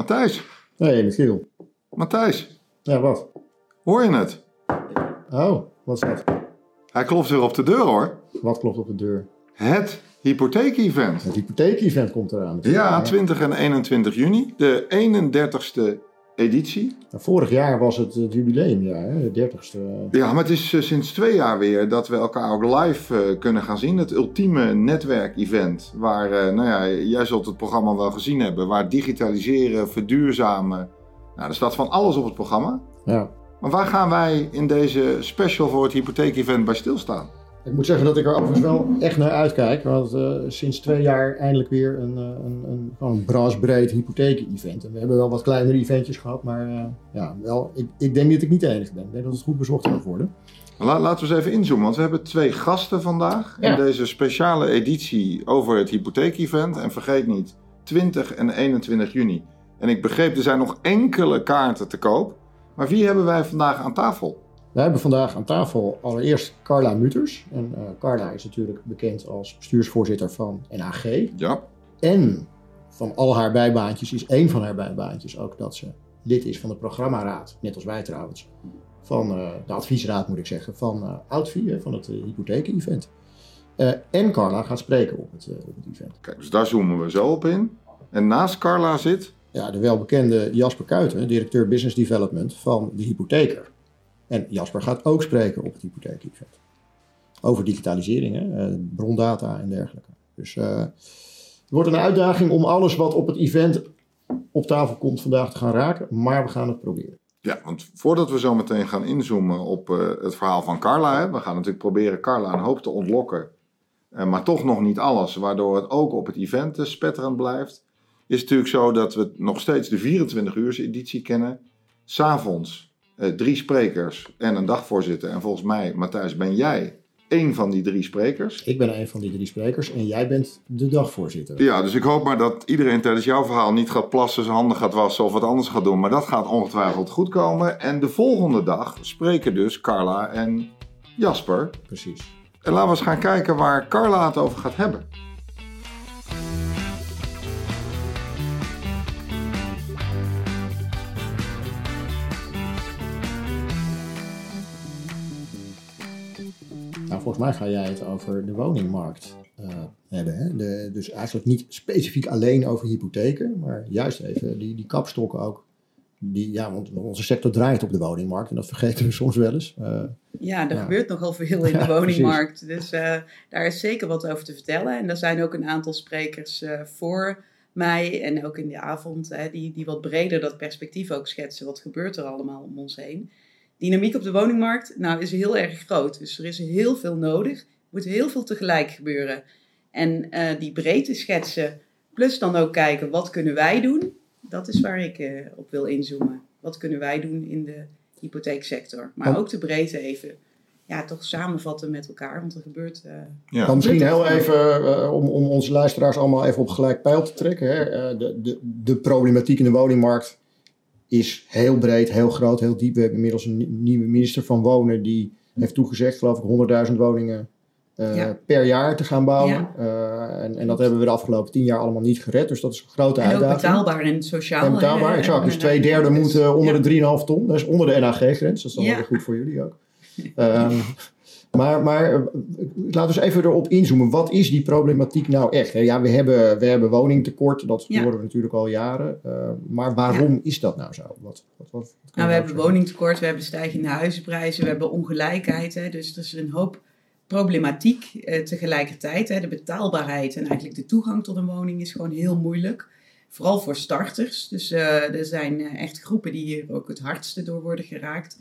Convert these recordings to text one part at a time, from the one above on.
Matthijs, Nee, Michiel. Matthijs, Ja, wat? hoor je het? Oh, wat is dat? Hij klopt weer op de deur hoor. Wat klopt op de deur? Het hypotheek-event. Het hypotheek-event komt eraan. Ja, 20 en 21 juni, de 31ste editie. Nou, Vorig jaar was het het jubileumjaar, hè? de dertigste. Ja, maar het is eh, sinds twee jaar weer dat we elkaar ook live eh, kunnen gaan zien. Het ultieme netwerkevent. Waar, eh, nou ja, jij zult het programma wel gezien hebben. Waar digitaliseren, verduurzamen. Nou, er staat van alles op het programma. Ja. Maar waar gaan wij in deze special voor het hypotheek-event bij stilstaan? Ik moet zeggen dat ik er overigens wel echt naar uitkijk. Want eh, sinds twee jaar eindelijk weer een, eh, een, een, gewoon een braasbreed hypotheek-event. En we hebben wel wat kleinere eventjes gehad, maar eh, ja, wel, ik, ik denk dat ik niet de enige ben. Ik denk dat het goed bezocht gaat worden. La- laten we eens even inzoomen, want we hebben twee gasten vandaag Ja. in deze speciale editie over het hypotheek-event. En vergeet niet, 20 en 21 juni. En ik begreep, er zijn nog enkele kaarten te koop. Maar wie hebben wij vandaag aan tafel? We hebben vandaag aan tafel allereerst Carla Muters. En eh, Carla is natuurlijk bekend als bestuursvoorzitter van NAG. Ja, En van al haar bijbaantjes is één van haar bijbaantjes ook dat ze lid is van de programmaraad, net als wij trouwens. Van eh, de adviesraad moet ik zeggen, van eh Oudvie, hè, van het uh, hypotheek-event. Eh, en Carla gaat spreken op het, eh, op het event. kijk, dus daar zoomen we zo op in. En naast Carla zit, Ja, de welbekende Jasper Kuiten, directeur Business Development van de hypotheker. En Jasper gaat ook spreken op het hypotheek-event. Over digitalisering, hè, eh, brondata en dergelijke. Dus eh, het wordt een uitdaging om alles wat op het event op tafel komt vandaag te gaan raken. Maar we gaan het proberen. ja, want voordat we zo meteen gaan inzoomen op eh, het verhaal van Carla. Hè, we gaan natuurlijk proberen Carla een hoop te ontlokken. Maar toch nog niet alles, waardoor het ook op het event spetterend blijft. Is natuurlijk zo dat we nog steeds de 24 uur editie kennen. S'avonds drie sprekers en een dagvoorzitter. En volgens mij, Matthijs, ben jij één van die drie sprekers. Ik ben een van die drie sprekers en jij bent de dagvoorzitter. Ja, dus ik hoop maar dat iedereen tijdens jouw verhaal niet gaat plassen, zijn handen gaat wassen of wat anders gaat doen. Maar dat gaat ongetwijfeld goed komen. En de volgende dag spreken dus Carla en Jasper. Precies. En laten we eens gaan kijken waar Carla het over gaat hebben. Volgens mij ga jij het over de woningmarkt eh, hebben. Hè? De, dus eigenlijk niet specifiek alleen over hypotheken, maar juist even die, die kapstokken ook. Die, ja, want onze sector draait op de woningmarkt en dat vergeten we soms wel eens. Eh, Ja, er Ja. gebeurt nogal veel in Ja, de woningmarkt. Dus eh, daar is zeker wat over te vertellen. En er zijn ook een aantal sprekers voor mij en ook in de avond hè, die, die wat breder dat perspectief ook schetsen. Wat gebeurt er allemaal om ons heen? Dynamiek op de woningmarkt nou, is heel erg groot. Dus er is heel veel nodig. Er moet heel veel tegelijk gebeuren. En eh, die breedte schetsen, plus dan ook kijken wat kunnen wij doen. Dat is waar ik eh, op wil inzoomen. Wat kunnen wij doen in de hypotheeksector? Maar ook de breedte even ja, toch samenvatten met elkaar. Want er gebeurt... eh, Ja. Dan misschien heel even, om, om onze luisteraars allemaal even op gelijk pijl te trekken. Hè. Eh, de, de, de problematiek in de woningmarkt is heel breed, heel groot, heel diep. We hebben inmiddels een nie- nieuwe minister van Wonen die heeft toegezegd, geloof ik, 100.000 woningen eh, Ja. per jaar te gaan bouwen. Ja. Eh, en, en dat hebben we de afgelopen tien jaar allemaal niet gered. Dus dat is een grote en uitdaging. betaalbaar en sociaal. En betaalbaar, exact. Dus twee derde moet eh, onder ja. de 3,5 ton. Dat is onder de NAG-grens. Dat is dan weer goed voor jullie ook. Ehm, maar maar eh, laten we eens even erop inzoomen. Wat is die problematiek nou echt? Ja, we hebben, we hebben woningtekort. Dat Ja. horen we natuurlijk al jaren. Eh, maar waarom is dat nou zo? Wat, wat, wat, Nou, we hebben woningtekort, we hebben stijgende huizenprijzen, we hebben ongelijkheid. Hè, dus er is een hoop problematiek eh, tegelijkertijd. Hè, de betaalbaarheid en eigenlijk de toegang tot een woning is gewoon heel moeilijk. Vooral voor starters. Dus eh, er zijn echt groepen die hier ook het hardste door worden geraakt.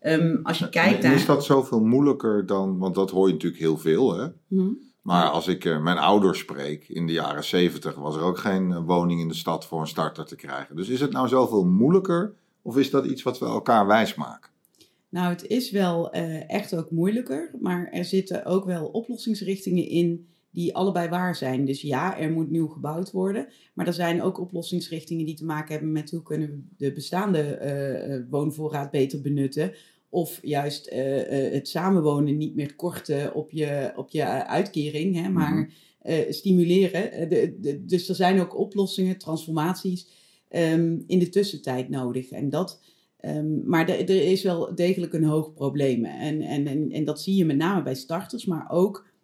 Ehm, als je kijkt naar... is dat zoveel moeilijker dan, want dat hoor je natuurlijk heel veel hè. Hm? Maar als ik eh, mijn ouders spreek, in de jaren 70 was er ook geen eh, woning in de stad voor een starter te krijgen. Dus is het nou zoveel moeilijker of is dat iets wat we elkaar wijsmaken? Nou, het is wel eh, echt ook moeilijker, maar er zitten ook wel oplossingsrichtingen in die allebei waar zijn. Dus ja, er moet nieuw gebouwd worden, maar er zijn ook oplossingsrichtingen die te maken hebben met hoe kunnen we de bestaande eh, eh, woonvoorraad beter benutten. Of juist eh, het samenwonen niet meer korten op je, op je uitkering, hè, maar Mhm. stimuleren. De, de, dus er zijn ook oplossingen, transformaties ehm, in de tussentijd nodig. En dat, ehm, maar er is wel degelijk een hoog probleem. En, en, en, en dat zie je met name bij starters, maar ook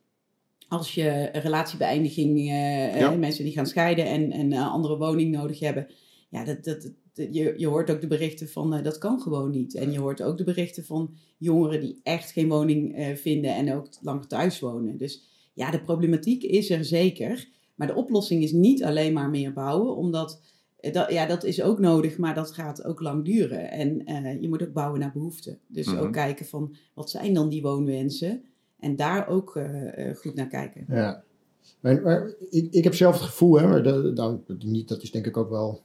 als je een relatiebeëindiging, uh, mensen die gaan scheiden en een andere woning nodig hebben. Ja, dat, dat, je, je hoort ook de berichten van dat kan gewoon niet. En je hoort ook de berichten van jongeren die echt geen woning vinden en ook lang thuis wonen. Dus ja, de problematiek is er zeker. Maar de oplossing is niet alleen maar meer bouwen, omdat eh, dat, ja, dat is ook nodig, maar dat gaat ook lang duren. En je moet ook bouwen naar behoeften. Dus ook mhm. kijken van wat zijn dan die woonwensen en daar ook uh, goed naar kijken. Ja, maar, maar ik, ik heb zelf het gevoel, hè, maar dat, dat, dat is denk ik ook wel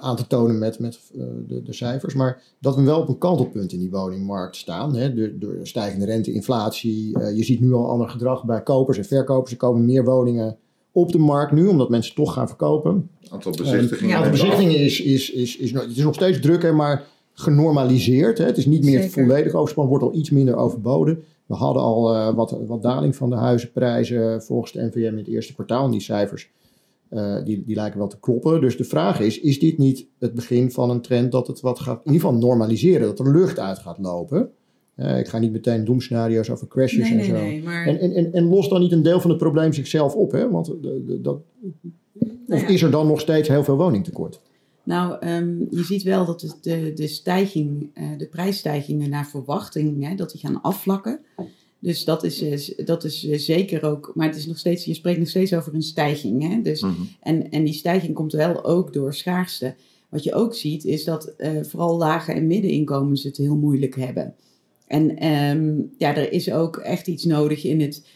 aan te tonen met, met de, de, cijfers. Maar dat we wel op een kantelpunt in die woningmarkt staan. Hè, door, door stijgende rente, inflatie. Uh, je ziet nu al ander gedrag bij kopers en verkopers. Er komen meer woningen op de markt nu, omdat mensen toch gaan verkopen. Aantal bezichtigingen. aantal bezichtigingen is, is, is, is, het is nog steeds drukker, maar genormaliseerd. Hè. Het is niet meer Zeker. volledig overspan, wordt al iets minder overboden. We hadden al uh, wat, wat daling van de huizenprijzen volgens de NVM in het eerste kwartaal. En die cijfers uh, die, die lijken wel te kloppen. Dus de vraag is, is dit niet het begin van een trend dat het wat gaat, in ieder geval normaliseren, dat er lucht uit gaat lopen? Uh, ik ga niet meteen doemscenario's over crashes nee, en zo. Nee, maar... en, en, en, los dan niet een deel van het probleem zichzelf op, hè? Want de, de, dat, of is er dan nog steeds heel veel woningtekort? Nou, um, je ziet wel dat de, de, de stijging, uh, de prijsstijgingen naar verwachting, hè, dat die gaan afvlakken. Dus dat is, eh, dat is eh, zeker ook, maar het is nog steeds, je spreekt nog steeds over een stijging. Hè? Dus, mhm. en, en die stijging komt wel ook door schaarste. Wat je ook ziet is dat vooral lage en middeninkomens het heel moeilijk hebben. En um, ja, er is ook echt iets nodig in het,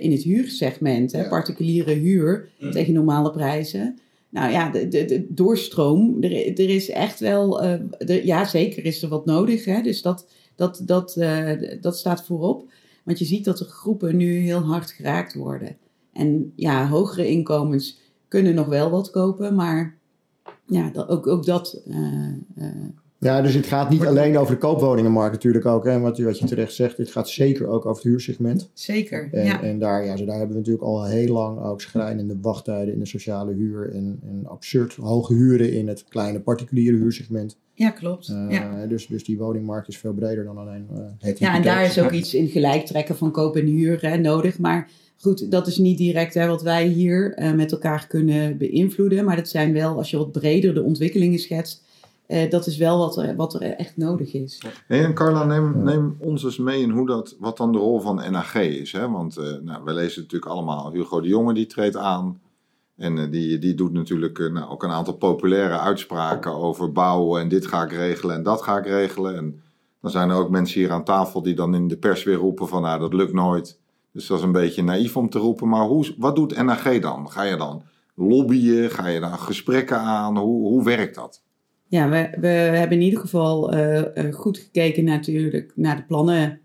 in het huursegment. Hè? Particuliere huur mm. tegen normale prijzen. Nou ja, de, doorstroom, er, er is echt wel, de, ja zeker is er wat nodig. Hè? Dus dat, dat, dat, uh, dat staat voorop. Want je ziet dat de groepen nu heel hard geraakt worden. En ja, hogere inkomens kunnen nog wel wat kopen, maar ja, ook, ook dat. Uh, ja, dus het gaat niet alleen over de koopwoningenmarkt natuurlijk ook. Hè, wat, wat je terecht zegt, het gaat zeker ook over het huursegment. Zeker, en, ja. En daar, ja, zo daar hebben we natuurlijk al heel lang ook schrijnende wachttijden in de sociale huur. En, en absurd hoge huren in het kleine particuliere huursegment. Ja, klopt. Uh, ja. Dus, dus die woningmarkt is veel breder dan alleen uh, het Ja, en daar is ook iets in gelijk trekken van koop en huur hè, nodig. Maar goed, dat is niet direct hè, wat wij hier uh, met elkaar kunnen beïnvloeden. Maar dat zijn wel, als je wat breder de ontwikkelingen schetst, uh, dat is wel wat er, wat er echt nodig is. Hey, en Carla, neem, neem ons eens mee in hoe dat, wat dan de rol van NAG is. Hè? Want uh, nou, we lezen natuurlijk allemaal, Hugo de Jonge die treedt aan. En uh, die, die doet natuurlijk nou, ook een aantal populaire uitspraken over bouwen. En dit ga ik regelen en dat ga ik regelen. En dan zijn er ook mensen hier aan tafel die dan in de pers weer roepen van nou, dat lukt nooit. Dus dat is een beetje naïef om te roepen. Maar hoe, wat doet NAG dan? Ga je dan lobbyen? Ga je dan gesprekken aan? Hoe, hoe werkt dat? Ja, we, we hebben in ieder geval uh, uh, goed gekeken natuurlijk naar de plannen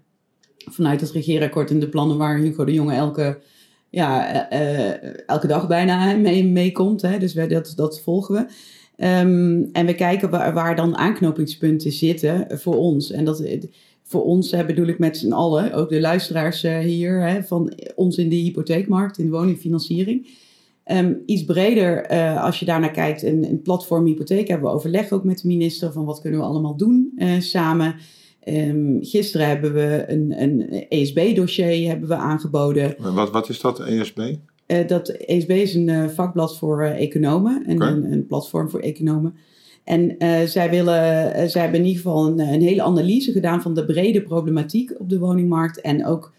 vanuit het regeerakkoord en de plannen waar Hugo de Jonge elke, ja, uh, elke dag bijna mee, mee komt. Hè. Dus dat, dat volgen we. Um, en we kijken waar, waar, dan aanknopingspunten zitten voor ons. En dat, voor ons hè, bedoel ik met z'n allen, ook de luisteraars hier, hè, van ons in de hypotheekmarkt, in de woningfinanciering. Um, iets breder, uh, als je daarnaar kijkt, een, een, platform hypotheek hebben we overleg ook met de minister van wat kunnen we allemaal doen uh, samen. Um, gisteren hebben we een, een ESB-dossier hebben we aangeboden. Wat, wat is dat, ESB? Uh, dat ESB is een vakblad voor economen, en okay. een, een, platform voor economen. En zij, willen, zij hebben in ieder geval een, een, hele analyse gedaan van de brede problematiek op de woningmarkt. En ook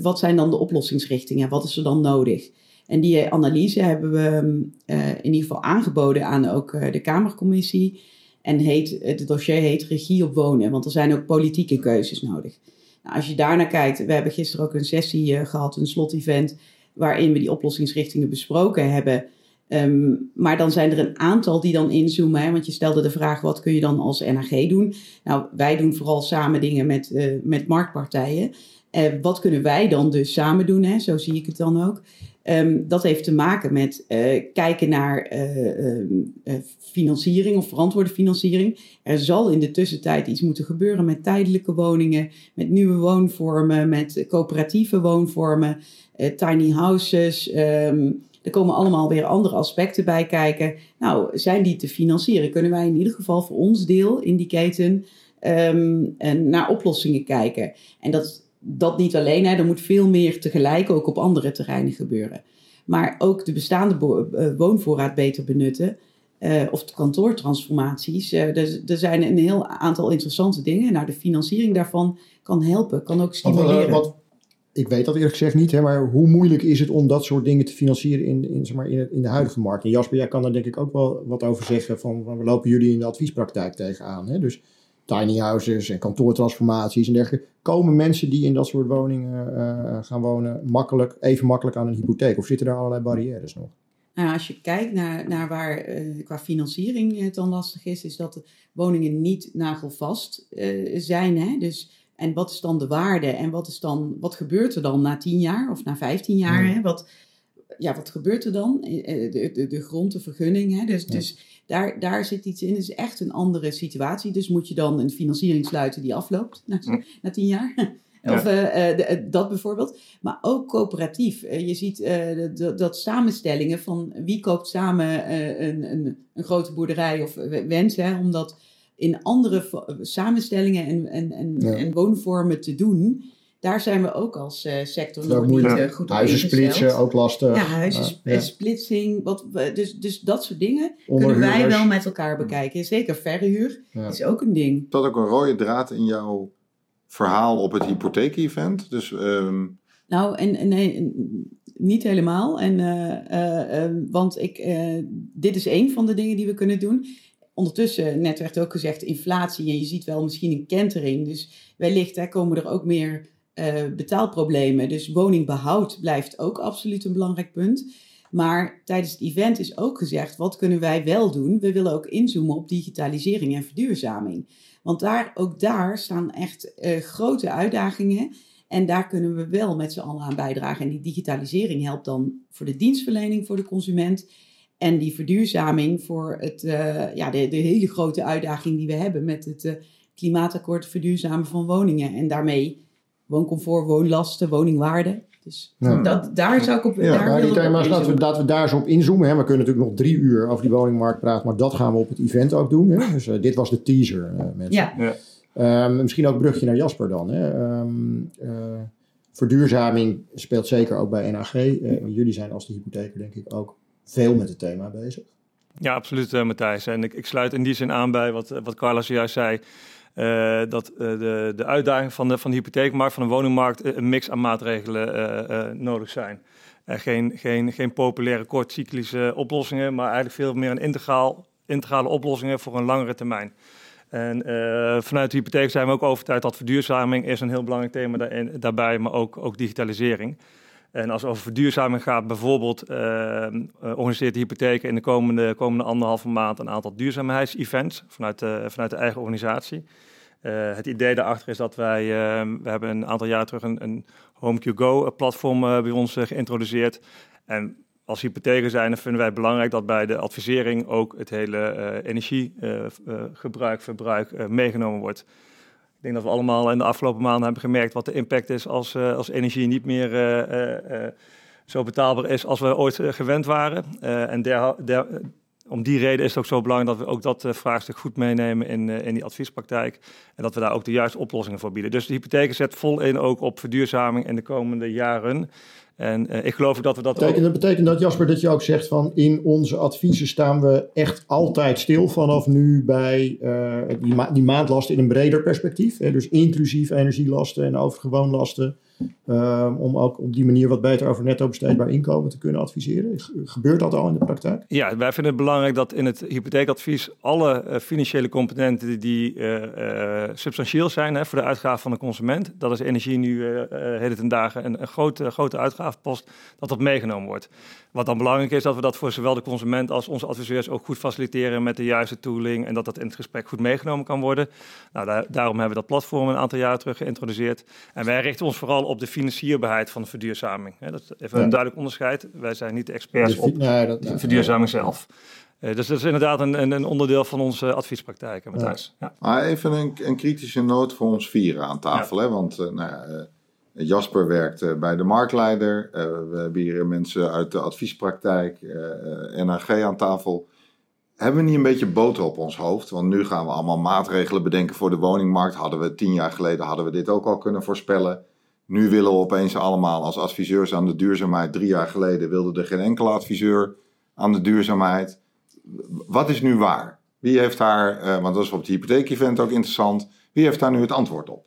wat zijn dan de oplossingsrichtingen, wat is er dan nodig? En die analyse hebben we uh, in ieder geval aangeboden aan ook uh, de Kamercommissie. En heet, het dossier heet Regie op Wonen, want er zijn ook politieke keuzes nodig. Nou, als je daarnaar kijkt, we hebben gisteren ook een sessie uh, gehad, een slot-event, waarin we die oplossingsrichtingen besproken hebben. Um, maar dan zijn er een aantal die dan inzoomen. Hè, want je stelde de vraag: wat kun je dan als NAG doen? Nou, wij doen vooral samen dingen met, met marktpartijen. Uh, wat kunnen wij dan dus samen doen? Hè? Zo zie ik het dan ook. Um, dat heeft te maken met uh, kijken naar uh, uh, financiering of verantwoorde financiering. Er zal in de tussentijd iets moeten gebeuren met tijdelijke woningen, met nieuwe woonvormen, met coöperatieve woonvormen, tiny houses. Um, er komen allemaal weer andere aspecten bij kijken. Nou, zijn die te financieren? Kunnen wij in ieder geval voor ons deel in die keten ehm, naar oplossingen kijken? En dat, dat niet alleen, hè, er moet veel meer tegelijk ook op andere terreinen gebeuren. Maar ook de bestaande eh, woonvoorraad beter benutten. Uh, of de kantoortransformaties. Uh, er, er, zijn een heel aantal interessante dingen. Nou, de financiering daarvan kan helpen, kan ook stimuleren. Wat, ik weet dat eerlijk gezegd niet, hè, maar hoe moeilijk is het om dat soort dingen te financieren in, in, zeg maar, in, in de huidige markt? En Jasper, jij kan daar denk ik ook wel wat over zeggen van, we lopen jullie in de adviespraktijk tegenaan. Hè? Dus tiny houses en kantoortransformaties en dergelijke. Komen mensen die in dat soort woningen uh, gaan wonen makkelijk, even makkelijk aan een hypotheek? Of zitten er allerlei barrières nog? Nou, als je kijkt naar, naar waar uh, qua financiering het dan lastig is, is dat de woningen niet nagelvast uh, zijn. Hè? Dus, en wat is dan de waarde en wat, is dan, wat gebeurt er dan na 10 jaar of na 15 jaar? Hè? Wat, ja, wat gebeurt er dan? De, de, de grond, de vergunning. Hè? Dus, dus daar, daar zit iets in. Het is echt een andere situatie. Dus moet je dan een financiering sluiten die afloopt na, na tien jaar. Of uh, dat bijvoorbeeld. Maar ook coöperatief. je ziet dat samenstellingen van wie koopt samen een, een, een, grote boerderij of wens. Hè, omdat in andere samenstellingen en, en, en, en woonvormen te doen daar zijn we ook als uh, sector nog niet uh, goed Huizen splitsen, ook lastig. Ja, huizensplitsing. Wat, dus, dus dat soort dingen kunnen wij wel met elkaar bekijken. Zeker verhuur ja. is ook een ding. Dat ook een rode draad in jouw verhaal op het hypotheek-event? Dus, um... Nou, en, nee, niet helemaal. En, uh, want ik, dit is een van de dingen die we kunnen doen ondertussen, net werd ook gezegd, inflatie. En je ziet wel misschien een kentering. Dus wellicht hè, komen er ook meer uh, betaalproblemen. Dus woningbehoud blijft ook absoluut een belangrijk punt. Maar tijdens het event is ook gezegd, wat kunnen wij wel doen? We willen ook inzoomen op digitalisering en verduurzaming. Want daar, ook daar staan echt uh, grote uitdagingen. En daar kunnen we wel met z'n allen aan bijdragen. En die digitalisering helpt dan voor de dienstverlening voor de consument. En die verduurzaming voor het, uh, ja, de, de, hele grote uitdaging die we hebben met het klimaatakkoord verduurzamen van woningen. En daarmee wooncomfort, woonlasten, woningwaarde. Dus dat, daar zou ik op. Ja, daar die thema's, laten we, laten we daar zo op inzoomen. Hè. We kunnen natuurlijk nog drie uur over die woningmarkt praten, maar dat gaan we op het event ook doen. Hè. Dus uh, dit was de teaser, uh, mensen. Ja. ja. Um, misschien ook een brugje naar Jasper dan. Hè. Um, uh, verduurzaming speelt zeker ook bij NAG. jullie zijn als de hypotheker denk ik ook veel met het thema bezig. Ja, absoluut Matthijs. En ik, ik, sluit in die zin aan bij wat, wat Carla zojuist zei. Uh, dat uh, de, de uitdaging van de, van de hypotheekmarkt, van de woningmarkt, eh, een mix aan maatregelen nodig zijn. geen, geen, geen populaire kortcyclische oplossingen, maar eigenlijk veel meer een integraal, integrale oplossingen voor een langere termijn. En vanuit de hypotheek zijn we ook overtuigd dat verduurzaming is een heel belangrijk thema daarin, daarbij, maar ook, ook digitalisering. En als het over verduurzaming gaat, bijvoorbeeld organiseert de hypotheken in de komende, komende anderhalve maand een aantal duurzaamheidsevents vanuit, vanuit de eigen organisatie. Uh, het idee daarachter is dat wij, uh, we hebben een aantal jaar terug een, een HomeQGo-platform bij ons geïntroduceerd. En als hypotheken zijn, vinden wij het belangrijk dat bij de advisering ook het hele energiegebruik, verbruik meegenomen wordt. Ik denk dat we allemaal in de afgelopen maanden hebben gemerkt wat de impact is als, als energie niet meer zo betaalbaar is als we ooit gewend waren. en der, der, om die reden is het ook zo belangrijk dat we ook dat vraagstuk goed meenemen in, in die adviespraktijk. En dat we daar ook de juiste oplossingen voor bieden. Dus de hypotheek zet vol in ook op verduurzaming in de komende jaren. En uh, ik geloof dat we dat betekent, Dat betekent dat, Jasper, dat je ook zegt van in onze adviezen staan we echt altijd stil vanaf nu bij uh, die, ma die, maandlasten in een breder perspectief. Hè, dus inclusief energielasten en overgewoon lasten. Uh, om ook op die manier wat beter over netto besteedbaar inkomen te kunnen adviseren. Gebeurt dat al in de praktijk? Ja, wij vinden het belangrijk dat in het hypotheekadvies alle uh, financiële componenten die uh, substantieel zijn hè, voor de uitgave van de consument, dat is energie nu hele ten dagen een, een grote, grote uitgavenpost, dat dat meegenomen wordt. Wat dan belangrijk is, dat we dat voor zowel de consument als onze adviseurs ook goed faciliteren met de juiste tooling en dat dat in het gesprek goed meegenomen kan worden. Nou, daar, daarom hebben we dat platform een aantal jaar terug geïntroduceerd. En wij richten ons vooral op de financierbaarheid van de verduurzaming. Dat is even een duidelijk onderscheid. Wij zijn niet de experts op de verduurzaming zelf. Uh, dus dat is inderdaad een, een, een onderdeel van onze adviespraktijk, Matthijs. Ja. Maar even een, een, kritische noot voor ons vieren aan tafel. Hè? Want uh, nou ja, Jasper werkt bij de marktleider. we hebben hier mensen uit de adviespraktijk, NAG aan tafel. Hebben we niet een beetje boter op ons hoofd? Want nu gaan we allemaal maatregelen bedenken voor de woningmarkt. Hadden we tien jaar geleden hadden we dit ook al kunnen voorspellen. Nu willen we opeens allemaal als adviseurs aan de duurzaamheid. Drie jaar geleden wilde er geen enkele adviseur aan de duurzaamheid. Wat is nu waar? Wie heeft daar, want dat is op het hypotheek-event ook interessant. Wie heeft daar nu het antwoord op?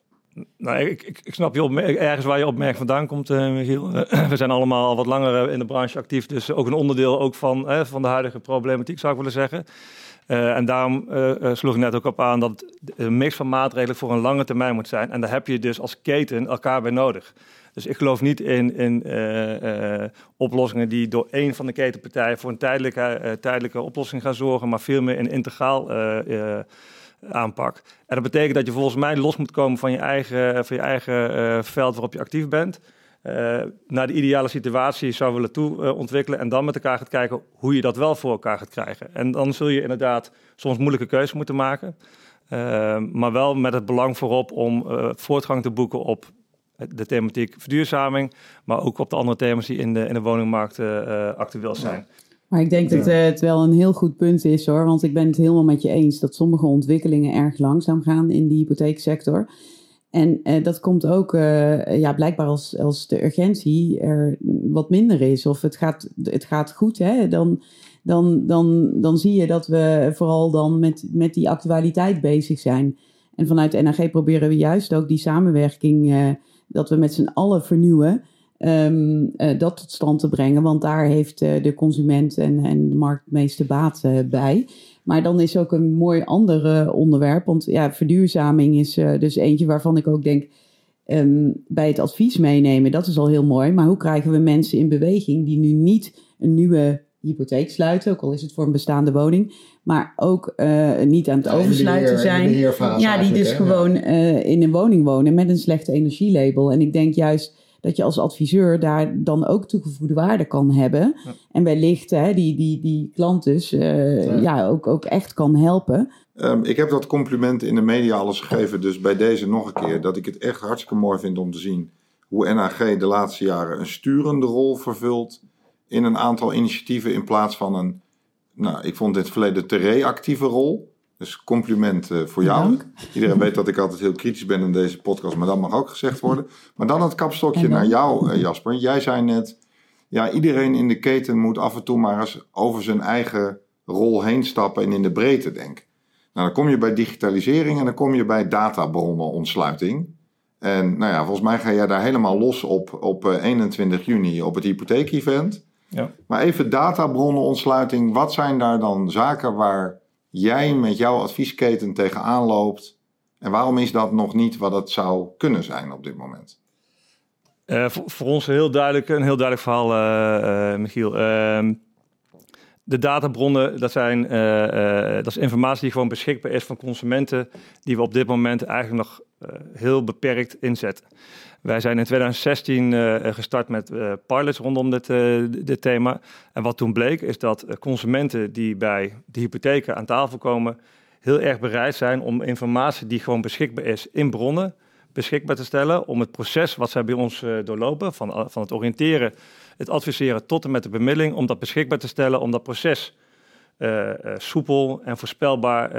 Nou, ik, ik, ik snap je ergens waar je opmerking vandaan komt, uh, Michiel. we zijn allemaal al wat langer in de branche actief, dus ook een onderdeel ook van, van de huidige problematiek, zou ik willen zeggen. En daarom sloeg ik net ook op aan dat een mix van maatregelen voor een lange termijn moet zijn. En daar heb je dus als keten elkaar bij nodig. Dus ik geloof niet in, in oplossingen die door één van de ketenpartijen voor een tijdelijke, tijdelijke oplossing gaan zorgen, maar veel meer een integraal aanpak. En dat betekent dat je volgens mij los moet komen van je eigen, van je eigen veld waarop je actief bent. Uh, naar de ideale situatie zou willen toe uh, ontwikkelen. En dan met elkaar gaat kijken hoe je dat wel voor elkaar gaat krijgen. En dan zul je inderdaad soms moeilijke keuzes moeten maken. Maar wel met het belang voorop om voortgang te boeken op de thematiek verduurzaming. Maar ook op de andere thema's die in de, in de woningmarkt actueel zijn. Maar ik denk dat het wel een heel goed punt is hoor. Want ik ben het helemaal met je eens dat sommige ontwikkelingen erg langzaam gaan in de hypotheeksector. En uh, dat komt ook uh, ja, blijkbaar als, als de urgentie er wat minder is. Of het gaat, het gaat goed, hè, dan, dan, dan, dan zie je dat we vooral dan met, met die actualiteit bezig zijn. En vanuit de NAG proberen we juist ook die samenwerking, dat we met z'n allen vernieuwen, um, dat tot stand te brengen. Want daar heeft de consument en, en de markt het meeste baat bij. Maar dan is ook een mooi ander onderwerp. Want ja, verduurzaming is dus eentje waarvan ik ook denk. Um, bij het advies meenemen, dat is al heel mooi. Maar hoe krijgen we mensen in beweging die nu niet een nieuwe hypotheek sluiten, ook al is het voor een bestaande woning, maar ook uh, niet aan het ja, oversluiten zijn. ja, die dus gewoon in een woning wonen met een slechte energielabel. En ik denk juist dat je als adviseur daar dan ook toegevoegde waarde kan hebben. En wellicht hè, die, die, die klant dus uh, ja. ook, ook echt kan helpen. Um, ik heb dat compliment in de media alles gegeven, dus bij deze nog een keer. Dat ik het echt hartstikke mooi vind om te zien hoe NAG de laatste jaren een sturende rol vervult in een aantal initiatieven in plaats van een, nou, ik vond in het verleden te reactieve rol. Dus compliment uh, voor jou. Dank. Iedereen weet dat ik altijd heel kritisch ben in deze podcast, maar dat mag ook gezegd worden. Maar dan het kapstokje naar jou, uh, Jasper. Jij zei net, ja, iedereen in de keten moet af en toe maar eens over zijn eigen rol heen stappen en in de breedte denken. Nou, dan kom je bij digitalisering en dan kom je bij databronnen-ontsluiting. En nou ja, volgens mij ga jij daar helemaal los op op 21 eh, juni op het hypotheek-event. Ja. Maar even databronnen-ontsluiting, wat zijn daar dan zaken waar jij met jouw adviesketen tegenaan loopt. En waarom is dat nog niet wat het zou kunnen zijn op dit moment? Uh, voor, ons heel duidelijk, een heel duidelijk verhaal, uh, uh, Michiel. Ehm, de databronnen, dat, zijn, dat is informatie die gewoon beschikbaar is van consumenten, die we op dit moment eigenlijk nog heel beperkt inzetten. Wij zijn in 2016 uh, gestart met uh, pilots rondom dit, uh, dit thema. En wat toen bleek is dat consumenten die bij de hypotheken aan tafel komen, heel erg bereid zijn om informatie die gewoon beschikbaar is in bronnen beschikbaar te stellen. Om het proces wat zij bij ons doorlopen, van, van het oriënteren, het adviseren tot en met de bemiddeling, om dat beschikbaar te stellen, om dat proces soepel en voorspelbaar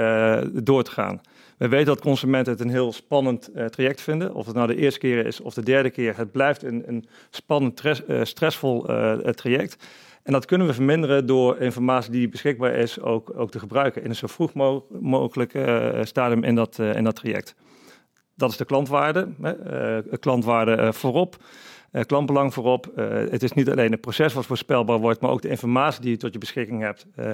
door te gaan. We weten dat consumenten het een heel spannend traject vinden. Of het nou de eerste keer is of de derde keer. Het blijft een, een spannend, stress, stressvol traject. En dat kunnen we verminderen door informatie die beschikbaar is ook, ook te gebruiken in een zo vroeg mo mogelijk stadium in dat, in dat traject. Dat is de klantwaarde. klantwaarde voorop uh, klantbelang voorop. Uh, het is niet alleen het proces wat voorspelbaar wordt, maar ook de informatie die je tot je beschikking hebt. Uh,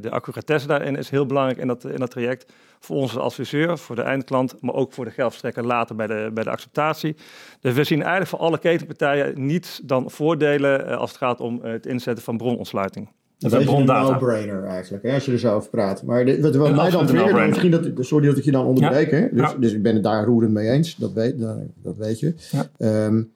de accuratesse daarin is heel belangrijk in dat, in dat traject. Voor ons als adviseur, voor de eindklant, maar ook voor de geldverstrekker later bij de, bij de acceptatie. Dus we zien eigenlijk voor alle ketenpartijen niets dan voordelen als het gaat om het inzetten van bronontsluiting. Dat is een no-brainer eigenlijk, hè, als je er zo over praat. Maar dit, wat, wat mij dan triggert, misschien dat, sorry dat ik je dan onderbreek, hè? Dus, ja. dus ik ben het daar roerend mee eens, dat weet, dat, dat weet je. Ja. Um,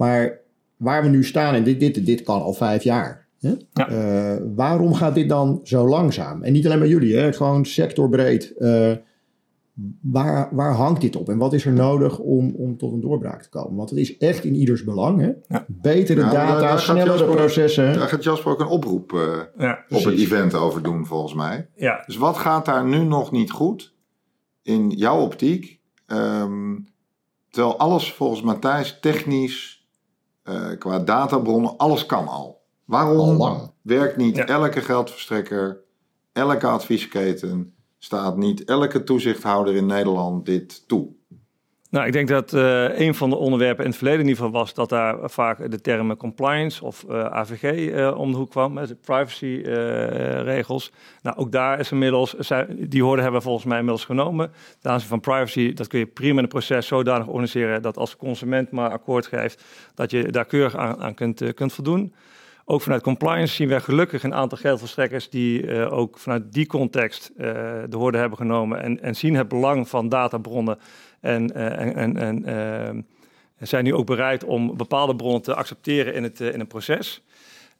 maar waar we nu staan, en dit, dit, dit kan al vijf jaar. Hè? Ja. Uh, waarom gaat dit dan zo langzaam? En niet alleen bij jullie, hè? gewoon sectorbreed. Uh, waar, waar hangt dit op en wat is er nodig om, om tot een doorbraak te komen? Want het is echt in ieders belang. Hè? Ja. Betere Ja, daar- data, daar snellere Jasper- processen. Daar gaat Jasper ook een oproep eh, Ja, op het event over doen, volgens mij. ja. Dus wat gaat daar nu nog niet goed in jouw optiek? Ehm, terwijl alles volgens Matthijs technisch, eh, qua databronnen, alles kan al. Waarom Al lang. werkt niet Ja. elke geldverstrekker, elke adviesketen, staat niet elke toezichthouder in Nederland dit toe? Nou, ik denk dat eh, een van de onderwerpen in het verleden in ieder geval was dat daar vaak de termen compliance of eh, AVG eh, om de hoek kwam, met de privacy-regels. nou, ook daar is inmiddels, die hoorden hebben we volgens mij inmiddels genomen. De aanzien van privacy, dat kun je prima in het proces zodanig organiseren dat als consument maar akkoord geeft, dat je daar keurig aan, aan kunt, kunt voldoen. Ook vanuit compliance zien we gelukkig een aantal geldverstrekkers die ook vanuit die context de hoorde hebben genomen en, en zien het belang van databronnen en, eh, en, en, en eh, zijn nu ook bereid om bepaalde bronnen te accepteren in het, eh, in het proces.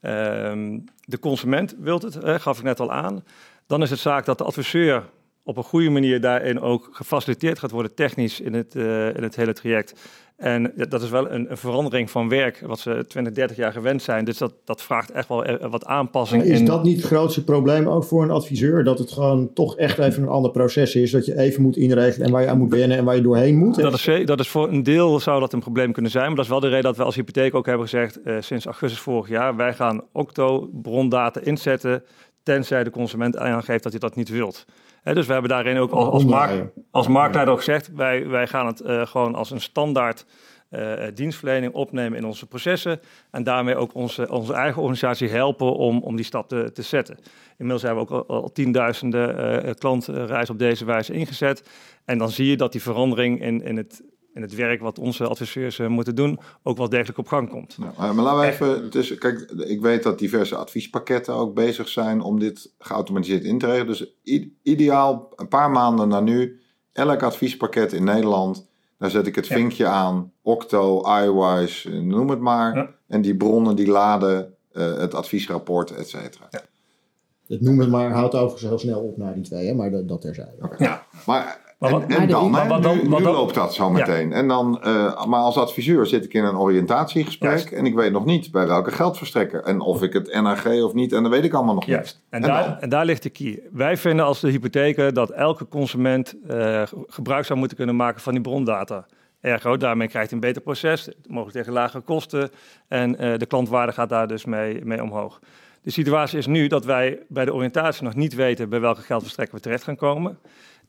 Ehm, de consument wil het, gaf ik net al aan. Dan is het zaak dat de adviseur op een goede manier daarin ook gefaciliteerd gaat worden technisch in het, eh, in het hele traject. En dat is wel een, een verandering van werk wat ze 20, 30 jaar gewend zijn. Dus dat, dat vraagt echt wel eh, wat aanpassing. Is in, dat niet het grootste probleem ook voor een adviseur? Dat het gewoon toch echt even een ander proces is. Dat je even moet inregelen en waar je aan moet wennen en waar je doorheen moet. Dat is, dat is voor een deel zou dat een probleem kunnen zijn. Maar dat is wel de reden dat we als hypotheek ook hebben gezegd eh, sinds augustus vorig jaar. Wij gaan Octo brondata inzetten. Tenzij de consument aangeeft dat hij dat niet wilt. Hè, dus we hebben daarin ook als, als, markt, Omdraaien. als marktleider ook gezegd. Wij, wij gaan het eh, gewoon als een standaard eh, dienstverlening opnemen in onze processen. En daarmee ook onze, onze eigen organisatie helpen om, om die stap te, te zetten. Inmiddels hebben we ook al, al tienduizenden eh klantreizen op deze wijze ingezet. En dan zie je dat die verandering in, in, het, in het werk wat onze adviseurs eh, moeten doen, ook wel degelijk op gang komt. Maar laten we even. Is, kijk, ik weet dat diverse adviespakketten ook bezig zijn om dit geautomatiseerd in te regelen. Dus ideaal, een paar maanden na nu, elk adviespakket in Nederland. Daar zet ik het Ja. vinkje aan. Octo, iWise, eh, noem het maar. Ja. En die bronnen die laden eh, het adviesrapport, et cetera. Het noem het maar, houdt overigens heel snel op naar die twee, hè? maar dat, dat terzijde. Ja. Maar, Maar en, wat- en dan, maar hè, wat dan- nu, loopt dat zo meteen. En dan, eh, maar als adviseur zit ik in een oriëntatiegesprek Juist. en ik weet nog niet bij welke geldverstrekker. En of ik het NRG of niet, en dat weet ik allemaal nog Juist. niet. En, En daar, en daar ligt de key. Wij vinden als de hypotheker dat elke consument eh, gebruik zou moeten kunnen maken van die brondata. Ergo, daarmee krijgt hij een beter proces, mogelijk tegen lagere kosten. En eh, de klantwaarde gaat daar dus mee, mee omhoog. De situatie is nu dat wij bij de oriëntatie nog niet weten bij welke geldverstrekker we terecht gaan komen.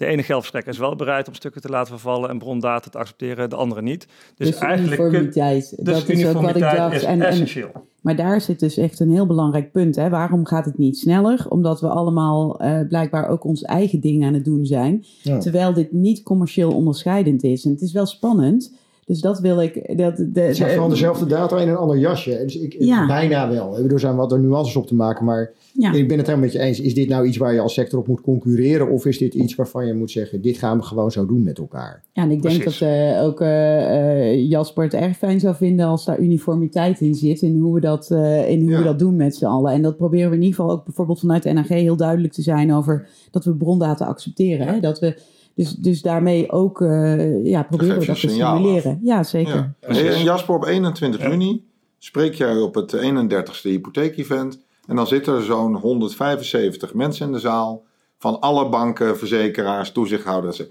De ene geldverstrekker is wel bereid om stukken te laten vervallen en brondata te accepteren, de andere niet. Dus, Dus, eigenlijk kun- uniformiteit, dus dat is ook wat ik uniformiteit dacht. is En, en, essentieel. maar daar zit dus echt een heel belangrijk punt. Hè? Waarom gaat het niet sneller? Omdat we allemaal eh, blijkbaar ook ons eigen ding aan het doen zijn. Ja. Terwijl dit niet commercieel onderscheidend is. En het is wel spannend. Dus dat wil ik. Dat, de, Het zijn dezelfde data in een ander jasje. Dus ik, Ja. Bijna wel. Er zijn wat er nuances op te maken, maar ja. ik ben het helemaal met je eens. Is dit nou iets waar je als sector op moet concurreren? Of is dit iets waarvan je moet zeggen, dit gaan we gewoon zo doen met elkaar? Ja, en ik denk Precies. dat eh, ook eh, eh, Jasper het erg fijn zou vinden als daar uniformiteit in zit. In hoe we dat, eh, in hoe Ja. we dat doen met z'n allen. En dat proberen we in ieder geval ook bijvoorbeeld vanuit de NAG heel duidelijk te zijn over dat we brondata accepteren. Hè? Dat we, dus, dus daarmee ook eh, ja, proberen we je dat te stimuleren. Ja, zeker. Ja. En Jasper, op 21 Ja. juni spreek jij op het 31ste hypotheekevent. En dan zitten er zo'n 175 mensen in de zaal. Van alle banken, verzekeraars, toezichthouders.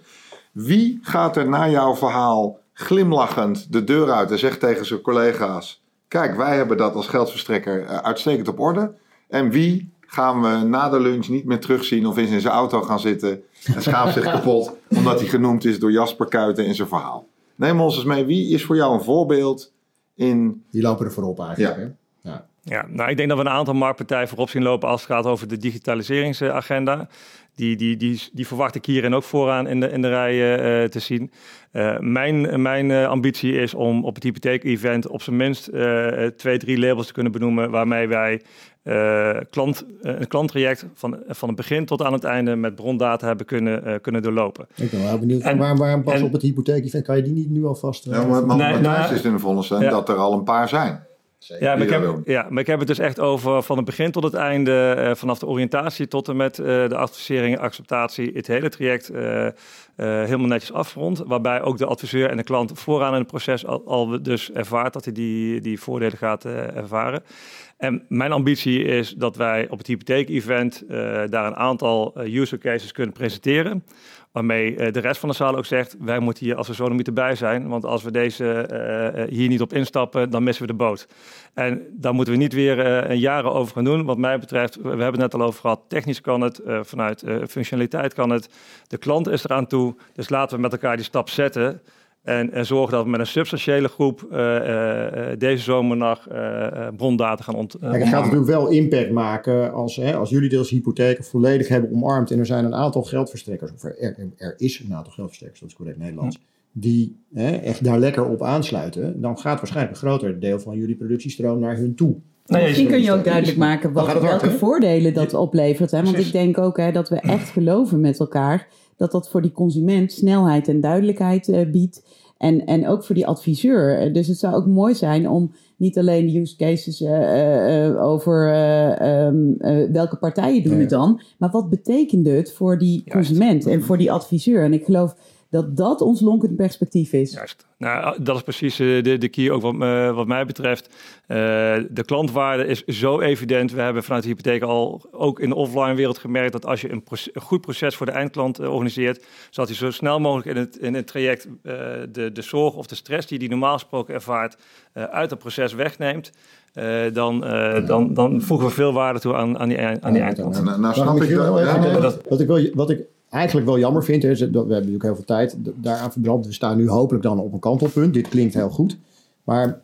Wie gaat er na jouw verhaal glimlachend de deur uit en zegt tegen zijn collega's: Kijk, wij hebben dat als geldverstrekker eh, uitstekend op orde. En wie gaan we na de lunch niet meer terugzien of is in zijn auto gaan zitten en schaamt zich kapot omdat hij genoemd is door Jasper Kuiten in zijn verhaal? Neem ons eens mee, wie is voor jou een voorbeeld in. Die lopen er voorop eigenlijk. Ja. Hè? Ja. Ja, nou, ik denk dat we een aantal marktpartijen voorop zien lopen als het gaat over de digitaliseringsagenda. Die, die, die, die verwacht ik hierin ook vooraan in de, in de rij eh, te zien. Eh, mijn mijn eh, ambitie is om op het hypotheek-event op zijn minst eh, twee, drie labels te kunnen benoemen waarmee wij eh, klant, eh, een klanttraject van, van het begin tot aan het einde met brondata hebben kunnen, eh, kunnen doorlopen. Ik ben wel benieuwd, En- waarom, waarom pas en- op het hypotheek? Kan je die niet nu alvast... Ja, maar maar Nee, nou, is in de voorstelling ja. dat er al een paar zijn. Ja maar, ik heb, ja, maar ik heb het dus echt over van het begin tot het einde, uh, vanaf de oriëntatie tot en met uh, de advisering, acceptatie, het hele traject uh, helemaal netjes afgerond. Waarbij ook de adviseur en de klant vooraan in het proces al, al dus ervaart dat hij die, die voordelen gaat ervaren. En mijn ambitie is dat wij op het hypotheek-event daar een aantal user cases kunnen presenteren. Waarmee uh, de rest van de zaal ook zegt, wij moeten hier als we zo niet erbij zijn. Want als we deze uh, hier niet op instappen, dan missen we de boot. En daar moeten we niet weer uh, jaren over gaan doen. Wat mij betreft, we hebben het net al over gehad, technisch kan het, vanuit functionaliteit kan het. De klant is eraan toe, dus laten we met elkaar die stap zetten. En, en zorgen dat we met een substantiële groep uh, uh, deze zomernacht uh, brondata gaan ont. het gaat natuurlijk wel impact maken als, hè, als jullie deels hypotheken volledig hebben omarmd. En er zijn een aantal geldverstrekkers, of er, er is een aantal geldverstrekkers, dat is correct Nederlands. Hm. Die hè, echt daar lekker op aansluiten. Dan gaat waarschijnlijk een groter deel van jullie productiestroom naar hun toe. Nou, Misschien kun je ook duidelijk maken wat, welke voordelen dat oplevert. Hè? Want ik denk ook hè, dat we echt geloven met elkaar dat dat voor die consument snelheid en duidelijkheid uh, biedt. En, en ook voor die adviseur. Dus het zou ook mooi zijn om niet alleen de use cases uh, uh, over um, welke partijen doen het dan, maar wat betekent het voor die consument en voor die adviseur. En ik geloof dat dat ons lonkend perspectief is. Juist. Nou, dat is precies eh, de, de key ook wat, uh, wat mij betreft. Uh, de klantwaarde is zo evident. We hebben vanuit de hypotheek al ook in de offline wereld gemerkt dat als je een, een goed proces voor de eindklant organiseert, zodat hij zo snel mogelijk in het, in het traject de, de zorg of de stress die hij normaal gesproken ervaart uit het proces wegneemt. dan, dan, dan voegen we veel waarde toe aan, aan die, aan die eindklant. Nou, nou snap ik dat. Wat ik, wil, wat ik eigenlijk wel jammer vind, is we hebben natuurlijk heel veel tijd daaraan verbrand. We staan nu hopelijk dan op een kantelpunt. Dit klinkt heel goed. Maar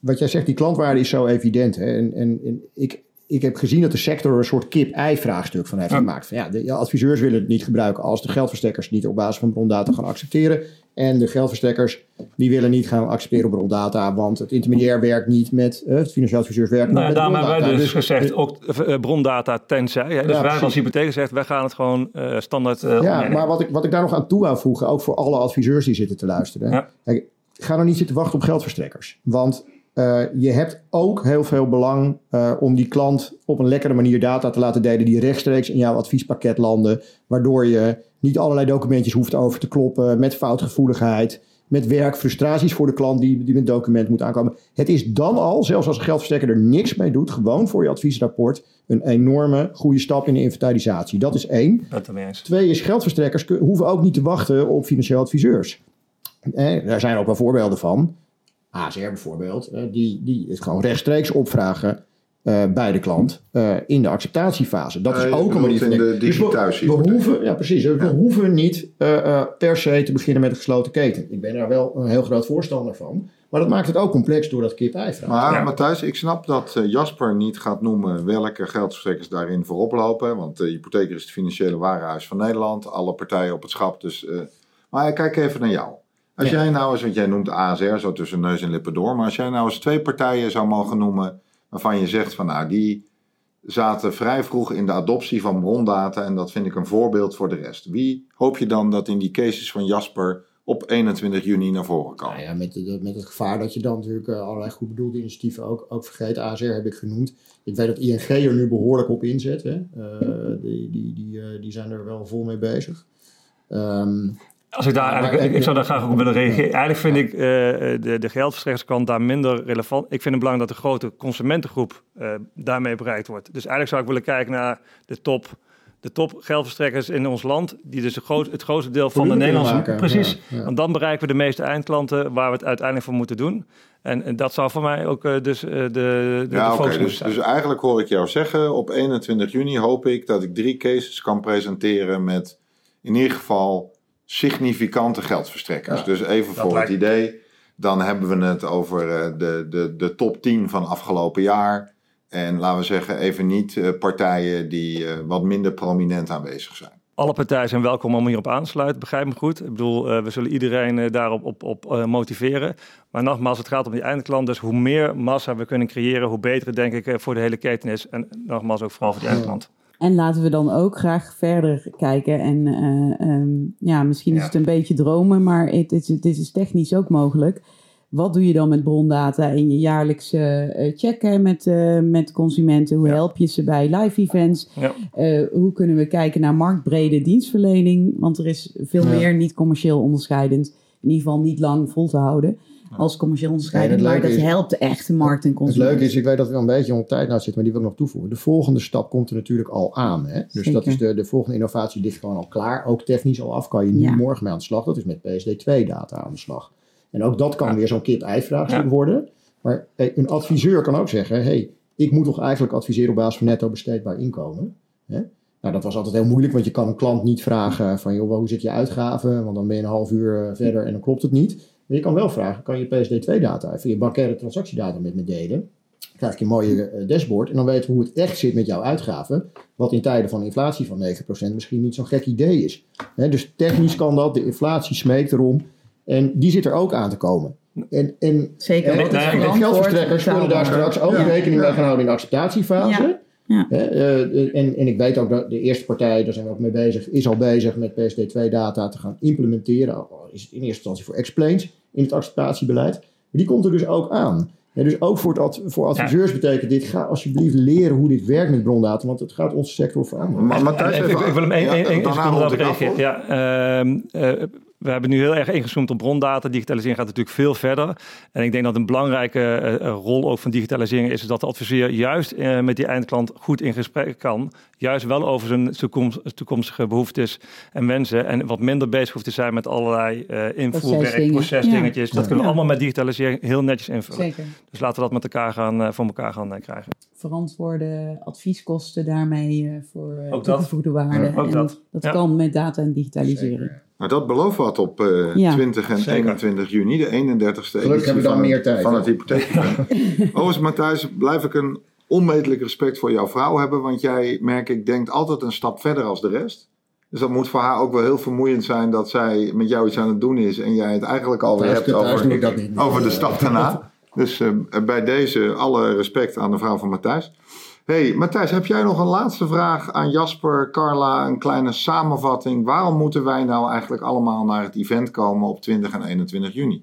wat jij zegt, die klantwaarde is zo evident. Hè? En, en ik, ik heb gezien dat de sector een soort kip-ei-vraagstuk van heeft gemaakt. Van, ja, de adviseurs willen het niet gebruiken als de geldverstekkers niet op basis van brondata gaan accepteren. En de geldverstekkers die willen niet gaan accepteren op brondata, want het intermediair werkt niet met, uh, het financieel adviseurs werkt nou, niet met Daarom hebben wij dus, dus gezegd, ook uh, brondata tenzij. Hè? Dus wij als hypotheek gezegd, wij gaan het gewoon uh, standaard Ja, maar wat ik, wat ik daar nog aan toe wou voegen, ook voor alle adviseurs die zitten te luisteren. Ja. Kijk, ga nou niet zitten wachten op geldverstrekkers. Want uh, je hebt ook heel veel belang uh, om die klant op een lekkere manier data te laten delen die rechtstreeks in jouw adviespakket landen, waardoor je niet allerlei documentjes hoeft over te kloppen met foutgevoeligheid, met werk, frustraties voor de klant die, die met document moet aankomen. Het is dan al, zelfs als een geldverstrekker er niks mee doet, gewoon voor je adviesrapport, een enorme goede stap in de inventarisatie. Dat is één. Dat Twee is geldverstrekkers hoeven ook niet te wachten op financieel adviseurs. Eh, daar zijn ook wel voorbeelden van. ASR bijvoorbeeld, uh, die, die het gewoon rechtstreeks opvragen uh, bij de klant uh, in de acceptatiefase. Dat is ook een manier van de dus we, we, hoeven, ja, precies. We hoeven niet per se te beginnen met een gesloten keten. Ik ben daar wel een heel groot voorstander van. Maar dat maakt het ook complex door dat kip-ei vraag. Maar ja. Matthijs, ik snap dat Jasper niet gaat noemen welke geldverstrekkers daarin voorop lopen. Want de hypotheker is het financiële warenhuis van Nederland. Alle partijen op het schap. Dus, maar kijk even naar jou. Als jij nou eens, want jij noemt ASR zo tussen neus en lippen door, maar als jij nou eens twee partijen zou mogen noemen waarvan je zegt van nou die zaten vrij vroeg in de adoptie van brondata en dat vind ik een voorbeeld voor de rest. Wie hoop je dan dat in die cases van Jasper op 21 juni naar voren komen? Nou ja, met, de, met het gevaar dat je dan natuurlijk uh, allerlei goed bedoelde initiatieven ook, ook vergeet. ASR heb ik genoemd. Ik weet dat ING er nu behoorlijk op inzet. Hè. Uh, die, die, die, uh, die zijn er wel vol mee bezig. Um, als ik daar eigenlijk, ik, zou daar graag op willen reageren. Eigenlijk vind ik uh, de, de geldverstrekkerskant daar minder relevant. Ik vind het belangrijk dat de grote consumentengroep uh, daarmee bereikt wordt. Dus eigenlijk zou ik willen kijken naar de top, de top geldverstrekkers in ons land. Die dus het, groot, het grootste deel van de Nederlandse... Maken, precies. Ja, ja. Want dan bereiken we de meeste eindklanten waar we het uiteindelijk voor moeten doen. En, en dat zou voor mij ook uh, dus de, de, ja, de focus dus, zijn. Dus eigenlijk hoor ik jou zeggen, op 21 juni hoop ik dat ik drie cases kan presenteren met in ieder geval significante geldverstrekkers. Ja, dus even voor het idee, dan hebben we het over uh, de, de, de top 10 van afgelopen jaar. En laten we zeggen, even niet uh, partijen die uh, wat minder prominent aanwezig zijn. Alle partijen zijn welkom om hierop aan te sluiten, begrijp me goed. Ik bedoel, we zullen iedereen daarop op, op, motiveren. Maar nogmaals, het gaat om die eindklant. Dus hoe meer massa we kunnen creëren, hoe beter het denk ik voor de hele keten is. En nogmaals ook vooral voor die eindklant. En laten we dan ook graag verder kijken. En uh, um, ja, misschien is het een beetje dromen, maar dit is, is technisch ook mogelijk. wat doe je dan met brondata in je jaarlijkse uh, checken met, uh, met consumenten? Hoe help je ze bij live events? Ja. Hoe kunnen we kijken naar marktbrede dienstverlening? Want er is veel meer niet commercieel onderscheidend. In ieder geval niet lang vol te houden als commercieel het maar dat is- helpt de echte markt en Het consument. leuke is, ik weet dat we al een beetje op tijd nou zitten, maar die wil ik nog toevoegen. De volgende stap komt er natuurlijk al aan. Hè? Dus Zeker. dat is de, de volgende innovatie ligt gewoon al klaar. Ook technisch al af, kan je nu Ja. morgen mee aan de slag. Dat is met PSD2-data aan de slag. En ook dat kan weer zo'n kip-ei-vraagstuk Ja. worden. Maar hey, een adviseur kan ook zeggen, hey, ik moet toch eigenlijk adviseren op basis van netto besteedbaar inkomen. Hè? Nou, dat was altijd heel moeilijk, want je kan een klant niet vragen van, joh, hoe zit je uitgaven? Want dan ben je een half uur eh, verder en dan klopt het niet. Maar je kan wel vragen, kan je PSD2-data, even je bankaire transactiedata met me delen? Dan krijg je een mooie eh, dashboard en dan weten we hoe het echt zit met jouw uitgaven. Wat in tijden van inflatie van 9% misschien niet zo'n gek idee is. Hè, dus technisch kan dat, de inflatie smeekt erom. En die zit er ook aan te komen. En, en Zeker. en, en verantwoord, geldverstrekkers zullen daar straks ook Ja. rekening mee gaan houden in de acceptatiefase. Ja. Ja. Hè, eh, en, en ik weet ook dat de eerste partij, daar zijn we ook mee bezig, is al bezig met PSD2-data te gaan implementeren. Al is het in eerste instantie voor explains in het acceptatiebeleid. Maar die komt er dus ook aan. Ja, dus ook voor, het voor adviseurs betekent dit, ga alsjeblieft leren hoe dit werkt met brondata, want het gaat onze sector veranderen. Maar Matthijs, ik, ik, even- ik wil hem één Ja, één- één daarna seconde daarop reageren. Ja, ehm, eh, we hebben nu heel erg ingezoomd op brondata. Digitalisering gaat natuurlijk veel verder. En ik denk dat een belangrijke eh, eh, rol ook van digitalisering is, is dat de adviseur juist eh, met die eindklant goed in gesprek kan. Juist wel over zijn toekomst, toekomstige behoeftes en wensen. En wat minder bezig hoeft te zijn met allerlei eh invoerwerk, procesdingetjes. Dat Ja. kunnen we allemaal met digitalisering heel netjes invullen. Zeker. Dus laten we dat met elkaar gaan, eh, voor elkaar gaan krijgen. verantwoorde advieskosten daarmee eh, voor dat. toegevoegde waarde. Ja, ook en dat. Ja. kan met data en digitalisering. Nou, dat belooft wat op eh, Ja. 20 en Zeker. 21 juni, de 31ste Gelukkig editie hebben we dan van, meer het- tijd, van het hypotheek. Overigens, Matthijs, blijf ik een onmetelijk respect voor jouw vrouw hebben, want jij, merk ik, denkt altijd een stap verder als de rest. Dus dat moet voor haar ook wel heel vermoeiend zijn dat zij met jou iets aan het doen is en jij het eigenlijk alweer hebt over, dat niet. over de stap daarna. Dus eh, bij deze alle respect aan de vrouw van Matthijs. Hey, Matthijs, heb jij nog een laatste vraag aan Jasper, Carla, een kleine samenvatting? Waarom moeten wij nou eigenlijk allemaal naar het event komen op 20 en 21 juni?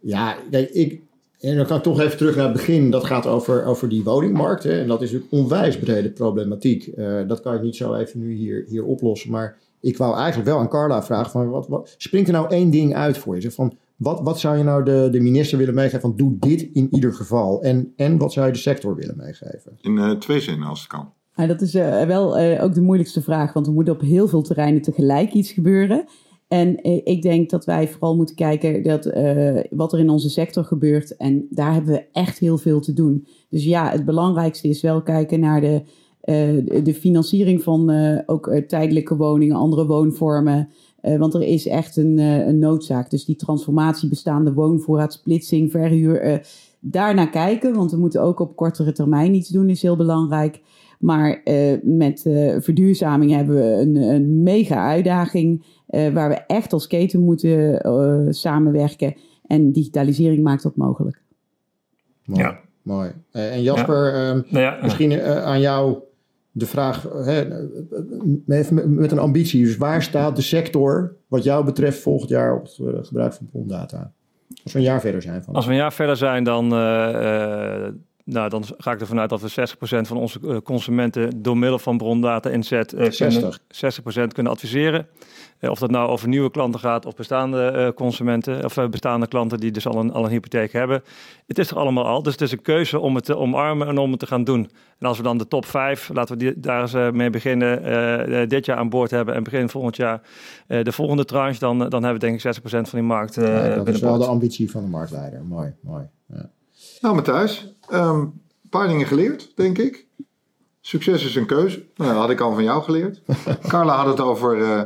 Ja, ik, dan kan ik toch even terug naar het begin. Dat gaat over, over die woningmarkt. Hè. En dat is een onwijs brede problematiek. Eh, dat kan ik niet zo even nu hier, hier oplossen. Maar ik wou eigenlijk wel aan Carla vragen: van wat, wat, springt er nou één ding uit voor je? Van, wat, wat zou je nou de, de minister willen meegeven? Van doe dit in ieder geval. En, en wat zou je de sector willen meegeven? In eh, twee zinnen als het kan. Dat is eh, wel eh, ook de moeilijkste vraag, want er moet op heel veel terreinen tegelijk iets gebeuren. En ik denk dat wij vooral moeten kijken dat, eh, wat er in onze sector gebeurt. En daar hebben we echt heel veel te doen. Dus ja, het belangrijkste is wel kijken naar de, eh, de- financiering van eh, ook tijdelijke woningen, andere woonvormen. Eh, want er is echt een, eh, een noodzaak. Dus die transformatie, bestaande woonvoorraad, splitsing, verhuur. eh daarnaar kijken, want we moeten ook op kortere termijn iets doen, is heel belangrijk. Maar eh, met eh, verduurzaming hebben we een, een mega uitdaging. eh, waar we echt als keten moeten eh, samenwerken. En digitalisering maakt dat mogelijk. Mooi. Ja. mooi. Eh, en Jasper, ehm, Nou ja, Misschien eh, aan jou de vraag, hè, met een ambitie. Dus waar staat de sector wat jou betreft volgend jaar op het eh, gebruik van brondata? Als we een jaar verder zijn van. Als we een jaar verder zijn, dan, eh, eh, nou, dan ga ik ervan uit dat we 60% van onze eh, consumenten door middel van brondata inzet eh, 60. Kunnen, 60% kunnen adviseren. Eh, of dat nou over nieuwe klanten gaat of bestaande eh, consumenten of bestaande klanten die dus al een, al een hypotheek hebben. Het is er allemaal al, dus het is een keuze om het te omarmen en om het te gaan doen. En als we dan de top 5, laten we die, daar eens mee beginnen, dit jaar aan boord hebben en begin volgend jaar eh, de volgende tranche, dan, dan hebben we denk ik 60% van die markt eh Ja, dat is wel de ambitie van de marktleider. Mooi, mooi. Ja. Nou, Matthijs, ehm, een paar dingen geleerd, denk ik. Succes is een keuze. Nou, dat had ik al van jou geleerd. Carla had het over, eh,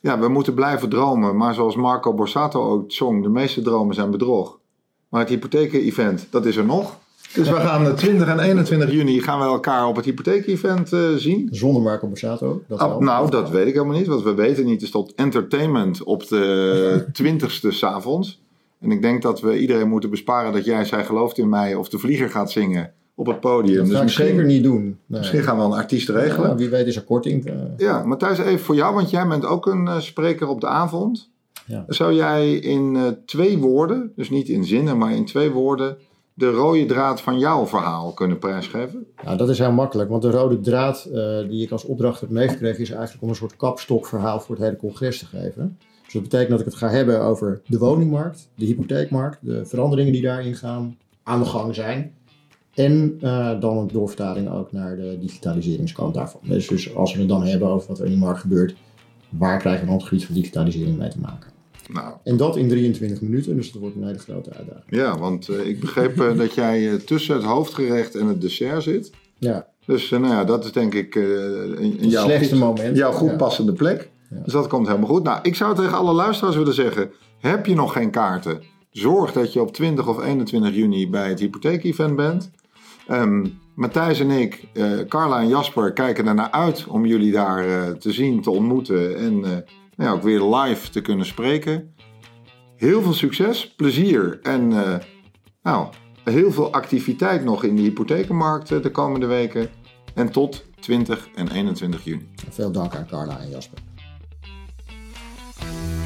ja, we moeten blijven dromen. Maar zoals Marco Borsato ook zong, de meeste dromen zijn bedrog. Maar het hypotheken-event, dat is er nog. Dus we gaan eh, 20 en 21 juni gaan we elkaar op het hypotheken-event eh, zien. Zonder Marco Borsato. Dat Ah, nou, dat weet ik helemaal niet. Wat we weten niet is tot entertainment op de 20ste s'avonds. En ik denk dat we iedereen moeten besparen dat jij zij gelooft in mij of de vlieger gaat zingen op het podium. Dat dus ga ik zeker niet doen. Nee. misschien gaan we wel een artiest regelen. Ja, wie weet is er korting. eh. Ja, Matthijs, even voor jou, want jij bent ook een eh, spreker op de avond. Ja. Zou jij in eh, twee woorden, dus niet in zinnen, maar in twee woorden, de rode draad van jouw verhaal kunnen prijsgeven? Nou, dat is heel makkelijk, want de rode draad die ik als opdracht heb meegekregen is eigenlijk om een soort kapstokverhaal voor het hele congres te geven. Dus dat betekent dat ik het ga hebben over de woningmarkt, de hypotheekmarkt, de veranderingen die daarin gaan, aan de gang zijn. En eh, dan een doorvertaling ook naar de digitaliseringskant daarvan. Dus, dus als we het dan hebben over wat er in die markt gebeurt, waar krijgen we dan op het gebied van digitalisering mee te maken? Nou, En dat in 23 minuten, dus dat wordt een hele grote uitdaging. ja, want eh, ik begreep eh, dat jij tussen het hoofdgerecht en het dessert zit. Ja, Dus nou ja, dat is denk ik jouw goed, moment. jouw goed passende plek. Dus dat komt helemaal goed. Nou, ik zou tegen alle luisteraars willen zeggen: heb je nog geen kaarten? Zorg dat je op 20 of 21 juni bij het hypotheek-event bent. Ehm, Matthijs en ik, eh, Carla en Jasper, kijken ernaar uit om jullie daar eh, te zien, te ontmoeten en eh, nou ja, ook weer live te kunnen spreken. Heel veel succes, plezier en nou, heel veel activiteit nog in de hypothekenmarkt de komende weken. En tot 20 en 21 juni. Veel dank aan Carla en Jasper. Thank you.